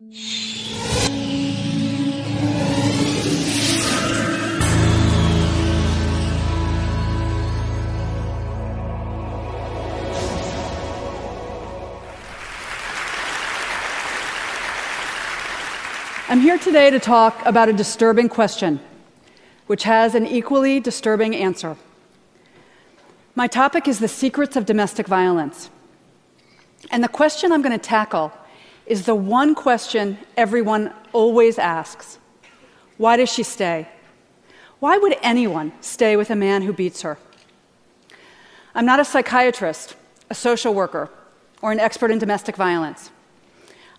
I'm here today to talk about a disturbing question, which has an equally disturbing answer. My topic is the secrets of domestic violence. And the question I'm going to tackle is the one question everyone always asks Why does she stay? Why would anyone stay with a man who beats her? I'm not a psychiatrist, a social worker, or an expert in domestic violence.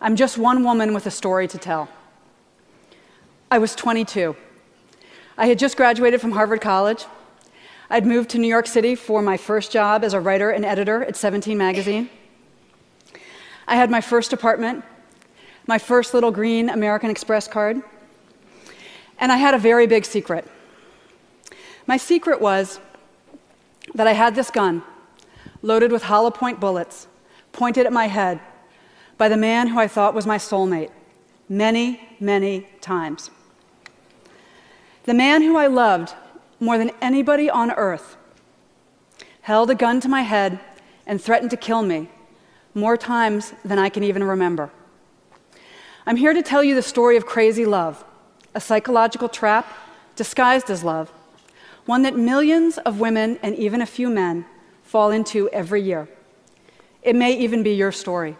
I'm just one woman with a story to tell. I was 22. I had just graduated from Harvard College. I'd moved to New York City for my first job as a writer and editor at 17 Magazine. I had my first apartment, my first little green American Express card, and I had a very big secret. My secret was that I had this gun loaded with hollow point bullets pointed at my head by the man who I thought was my soulmate many, many times. The man who I loved more than anybody on earth held a gun to my head and threatened to kill me more times than I can even remember. I'm here to tell you the story of crazy love, a psychological trap disguised as love, one that millions of women and even a few men fall into every year. It may even be your story.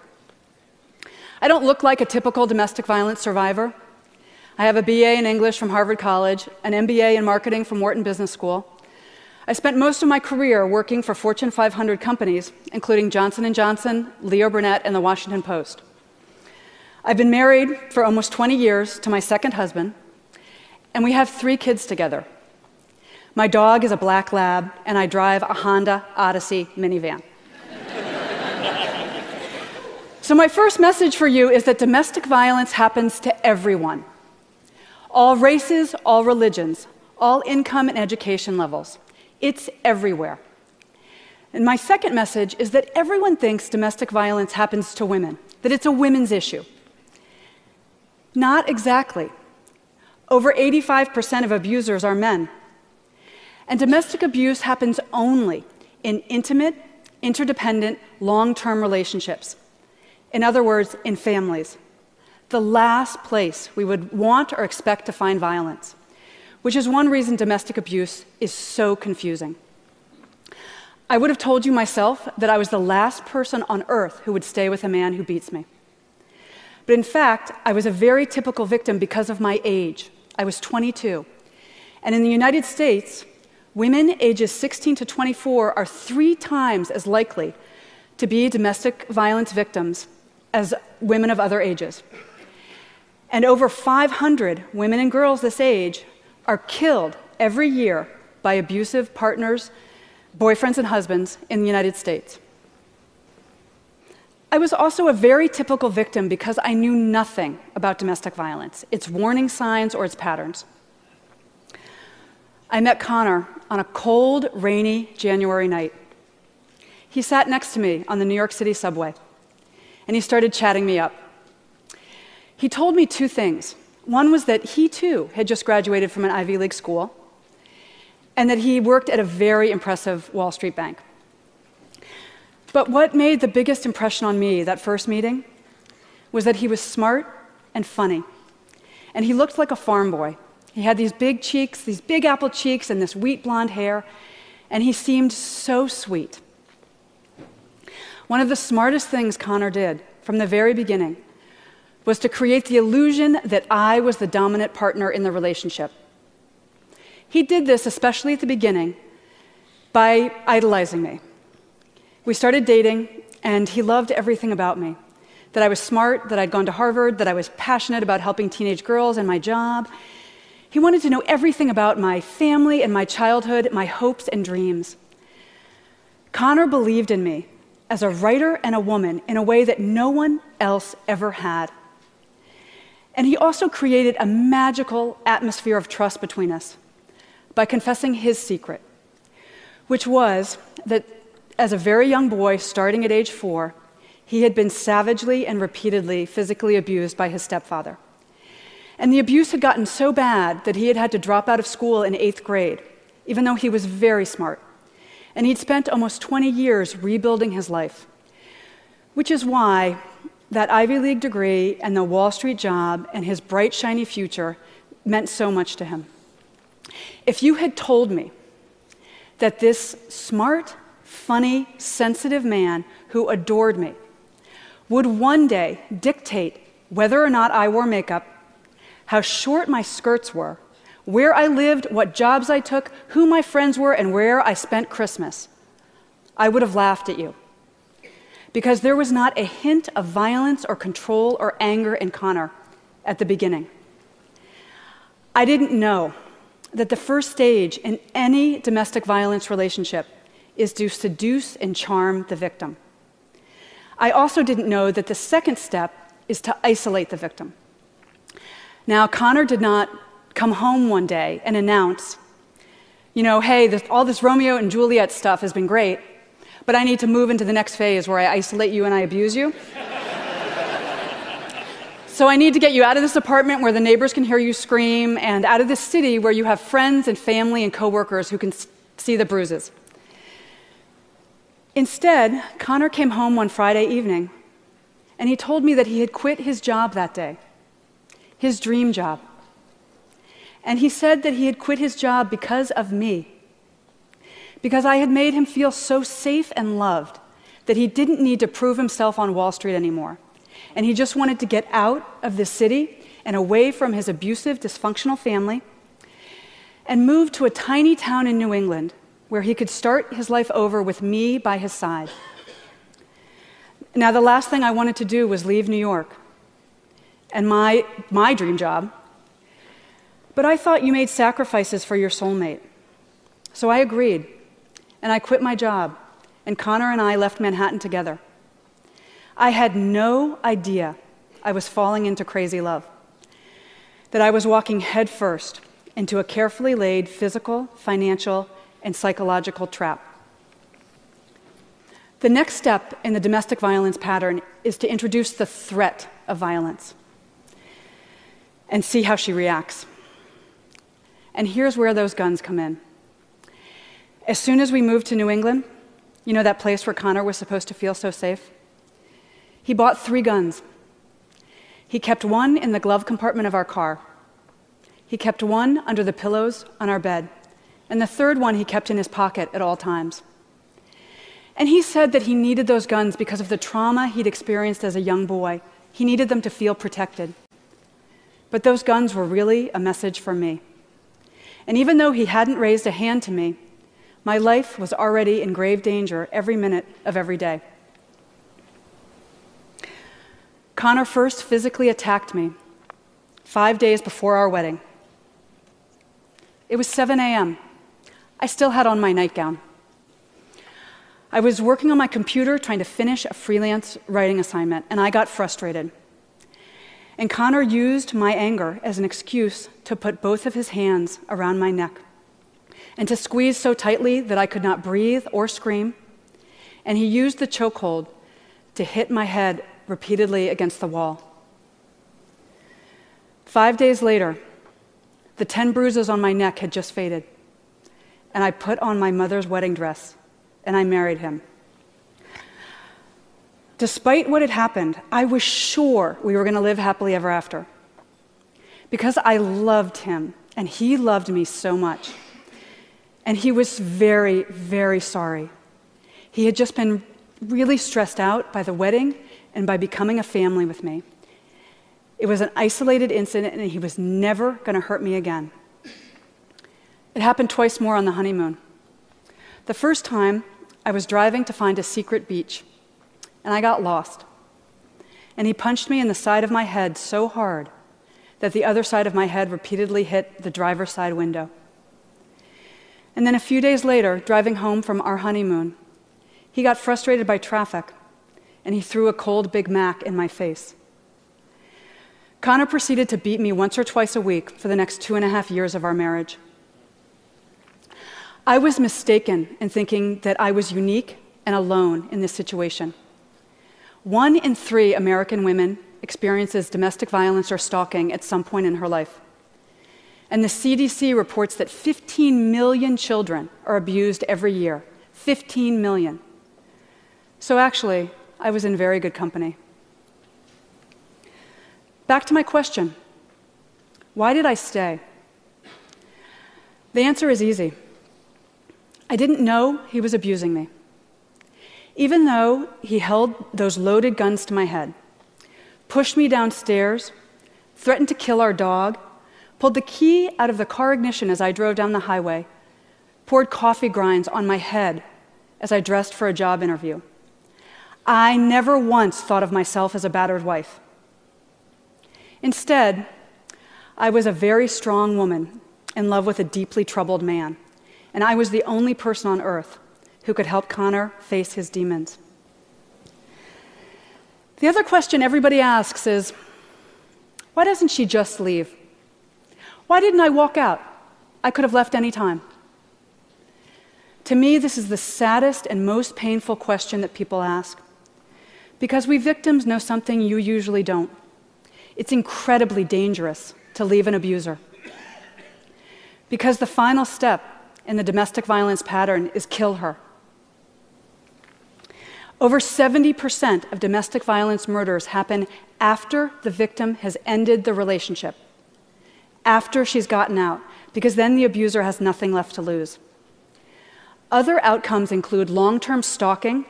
I don't look like a typical domestic violence survivor. I have a BA in English from Harvard College, an MBA in marketing from Wharton Business School. I spent most of my career working for Fortune 500 companies, including Johnson & Johnson, Leo Burnett, and the Washington Post. I've been married for almost 20 years to my second husband, and we have three kids together. My dog is a black lab, and I drive a Honda Odyssey minivan. so, my first message for you is that domestic violence happens to everyone all races, all religions, all income and education levels. It's everywhere. And my second message is that everyone thinks domestic violence happens to women, that it's a women's issue. Not exactly. Over 85% of abusers are men. And domestic abuse happens only in intimate, interdependent, long term relationships. In other words, in families the last place we would want or expect to find violence, which is one reason domestic abuse is so confusing. I would have told you myself that I was the last person on earth who would stay with a man who beats me. But in fact, I was a very typical victim because of my age. I was 22. And in the United States, women ages 16 to 24 are three times as likely to be domestic violence victims as women of other ages. And over 500 women and girls this age are killed every year by abusive partners, boyfriends, and husbands in the United States. I was also a very typical victim because I knew nothing about domestic violence, its warning signs, or its patterns. I met Connor on a cold, rainy January night. He sat next to me on the New York City subway, and he started chatting me up. He told me two things. One was that he too had just graduated from an Ivy League school, and that he worked at a very impressive Wall Street bank. But what made the biggest impression on me that first meeting was that he was smart and funny. And he looked like a farm boy. He had these big cheeks, these big apple cheeks, and this wheat blonde hair, and he seemed so sweet. One of the smartest things Connor did from the very beginning was to create the illusion that I was the dominant partner in the relationship. He did this, especially at the beginning, by idolizing me. We started dating, and he loved everything about me that I was smart, that I'd gone to Harvard, that I was passionate about helping teenage girls and my job. He wanted to know everything about my family and my childhood, my hopes and dreams. Connor believed in me as a writer and a woman in a way that no one else ever had. And he also created a magical atmosphere of trust between us by confessing his secret, which was that as a very young boy, starting at age four, he had been savagely and repeatedly physically abused by his stepfather. And the abuse had gotten so bad that he had had to drop out of school in eighth grade, even though he was very smart. And he'd spent almost 20 years rebuilding his life, which is why that Ivy League degree and the Wall Street job and his bright, shiny future meant so much to him. If you had told me that this smart, funny, sensitive man who adored me would one day dictate whether or not I wore makeup, how short my skirts were, where I lived, what jobs I took, who my friends were, and where I spent Christmas, I would have laughed at you. Because there was not a hint of violence or control or anger in Connor at the beginning. I didn't know that the first stage in any domestic violence relationship is to seduce and charm the victim. I also didn't know that the second step is to isolate the victim. Now, Connor did not come home one day and announce, you know, hey, this, all this Romeo and Juliet stuff has been great, but I need to move into the next phase where I isolate you and I abuse you. So I need to get you out of this apartment where the neighbors can hear you scream and out of this city where you have friends and family and coworkers who can see the bruises. Instead, Connor came home one Friday evening and he told me that he had quit his job that day, his dream job. And he said that he had quit his job because of me, because I had made him feel so safe and loved that he didn't need to prove himself on Wall Street anymore and he just wanted to get out of the city and away from his abusive, dysfunctional family and move to a tiny town in New England where he could start his life over with me by his side. Now, the last thing I wanted to do was leave New York and my, my dream job. But I thought you made sacrifices for your soulmate. So I agreed, and I quit my job, and Connor and I left Manhattan together. I had no idea I was falling into crazy love, that I was walking headfirst into a carefully laid physical, financial, and psychological trap. The next step in the domestic violence pattern is to introduce the threat of violence and see how she reacts. And here's where those guns come in. As soon as we moved to New England, you know that place where Connor was supposed to feel so safe? He bought three guns. He kept one in the glove compartment of our car. He kept one under the pillows on our bed. And the third one he kept in his pocket at all times. And he said that he needed those guns because of the trauma he'd experienced as a young boy. He needed them to feel protected. But those guns were really a message for me. And even though he hadn't raised a hand to me, my life was already in grave danger every minute of every day. Connor first physically attacked me five days before our wedding. It was 7 a.m. I still had on my nightgown. I was working on my computer trying to finish a freelance writing assignment, and I got frustrated. And Connor used my anger as an excuse to put both of his hands around my neck and to squeeze so tightly that I could not breathe or scream. And he used the chokehold to hit my head repeatedly against the wall. Five days later, the 10 bruises on my neck had just faded, and I put on my mother's wedding dress and I married him. Despite what had happened, I was sure we were going to live happily ever after because I loved him and he loved me so much. And he was very, very sorry. He had just been really stressed out by the wedding and by becoming a family with me. It was an isolated incident, and he was never going to hurt me again. It happened twice more on the honeymoon. The first time, I was driving to find a secret beach, and I got lost. And he punched me in the side of my head so hard that the other side of my head repeatedly hit the driver's side window. And then a few days later, driving home from our honeymoon, he got frustrated by traffic and he threw a cold Big Mac in my face. Connor proceeded to beat me once or twice a week for the next two and a half years of our marriage. I was mistaken in thinking that I was unique and alone in this situation. One in three American women experiences domestic violence or stalking at some point in her life. And the CDC reports that 15 million children are abused every year. 15 million. So actually, I was in very good company. Back to my question why did I stay? The answer is easy. I didn't know he was abusing me. Even though he held those loaded guns to my head, pushed me downstairs, threatened to kill our dog, pulled the key out of the car ignition as I drove down the highway, poured coffee grinds on my head as I dressed for a job interview. I never once thought of myself as a battered wife. Instead, I was a very strong woman in love with a deeply troubled man, and I was the only person on earth who could help Connor face his demons. The other question everybody asks is why doesn't she just leave? Why didn't I walk out? I could have left any time. To me, this is the saddest and most painful question that people ask. Because we victims know something you usually don't. It's incredibly dangerous to leave an abuser. Because the final step in the domestic violence pattern is kill her. Over 70% of domestic violence murders happen after the victim has ended the relationship, after she's gotten out, because then the abuser has nothing left to lose. Other outcomes include long term stalking,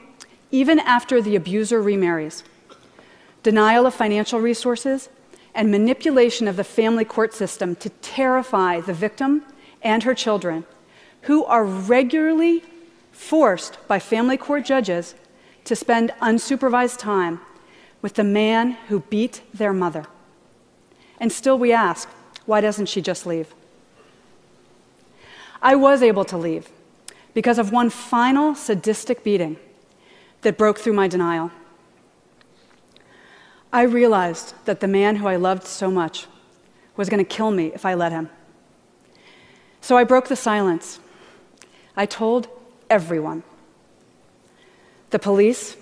even after the abuser remarries, denial of financial resources, and manipulation of the family court system to terrify the victim and her children, who are regularly forced by family court judges to spend unsupervised time with the man who beat their mother. And still we ask, why doesn't she just leave? I was able to leave because of one final sadistic beating that broke through my denial. I realized that the man who I loved so much was going to kill me if I let him. So I broke the silence. I told everyone the police,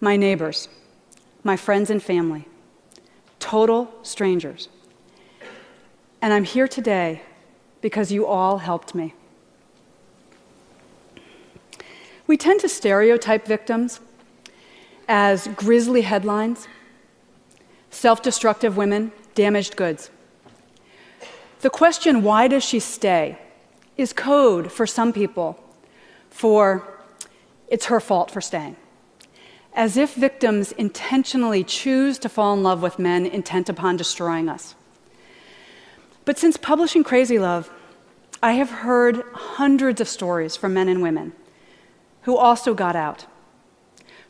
my neighbors, my friends and family, total strangers. And I'm here today because you all helped me. We tend to stereotype victims as grisly headlines, self destructive women, damaged goods. The question, why does she stay, is code for some people for it's her fault for staying. As if victims intentionally choose to fall in love with men intent upon destroying us. But since publishing Crazy Love, I have heard hundreds of stories from men and women who also got out,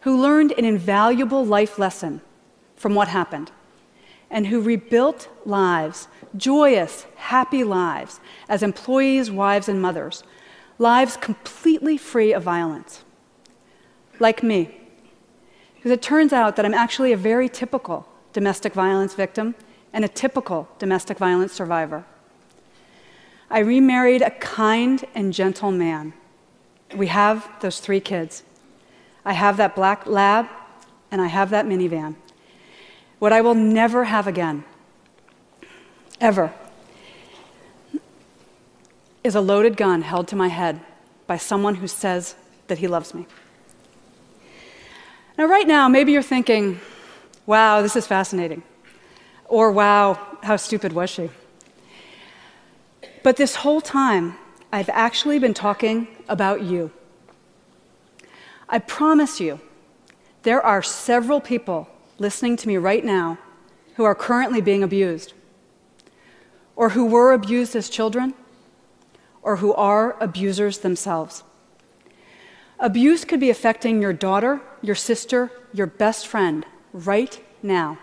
who learned an invaluable life lesson from what happened, and who rebuilt lives, joyous, happy lives, as employees, wives, and mothers, lives completely free of violence. Like me. Because it turns out that I'm actually a very typical domestic violence victim and a typical domestic violence survivor. I remarried a kind and gentle man we have those three kids. I have that black lab, and I have that minivan. What I will never have again, ever, is a loaded gun held to my head by someone who says that he loves me. Now, right now, maybe you're thinking, wow, this is fascinating. Or, wow, how stupid was she? But this whole time, I've actually been talking about you. I promise you, there are several people listening to me right now who are currently being abused, or who were abused as children, or who are abusers themselves. Abuse could be affecting your daughter, your sister, your best friend right now.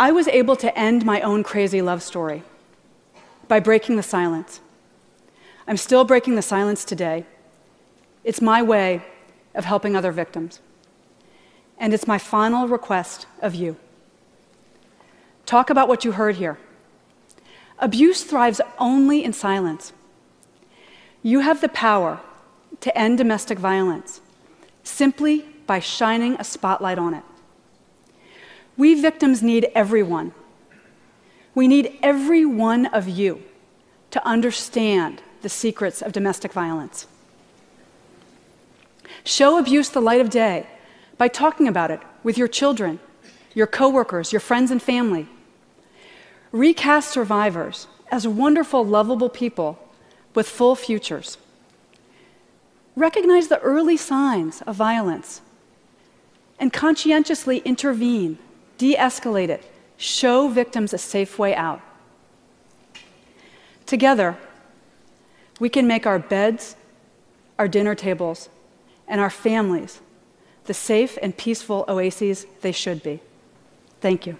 I was able to end my own crazy love story by breaking the silence. I'm still breaking the silence today. It's my way of helping other victims. And it's my final request of you. Talk about what you heard here. Abuse thrives only in silence. You have the power to end domestic violence simply by shining a spotlight on it. We victims need everyone. We need every one of you to understand the secrets of domestic violence. Show abuse the light of day by talking about it with your children, your coworkers, your friends and family. Recast survivors as wonderful, lovable people with full futures. Recognize the early signs of violence and conscientiously intervene, de escalate it, show victims a safe way out. Together, we can make our beds, our dinner tables, and our families the safe and peaceful oases they should be. Thank you.